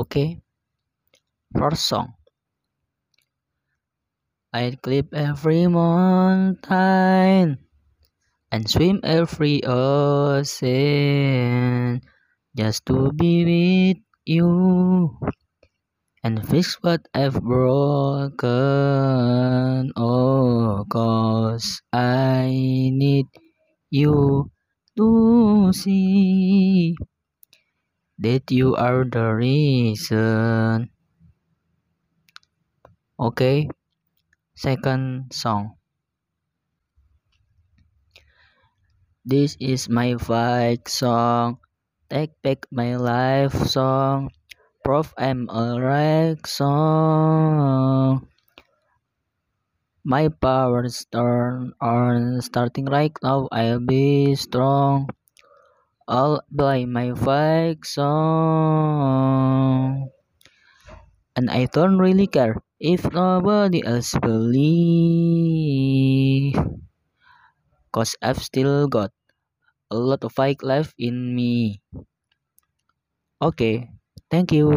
Okay? First song. I'd climb every mountain and swim every ocean just to be with you and fix what I've broken. Oh, cause I need you to see that you are the reason. Okay, second song. This is my fight song. Take back my life song. Proof I'm a right song. My powers turn on starting right now. I'll be strong. All by my fight song. And I don't really care if nobody else believe. Cause I've still got a lot of fight left in me. Okay, thank you.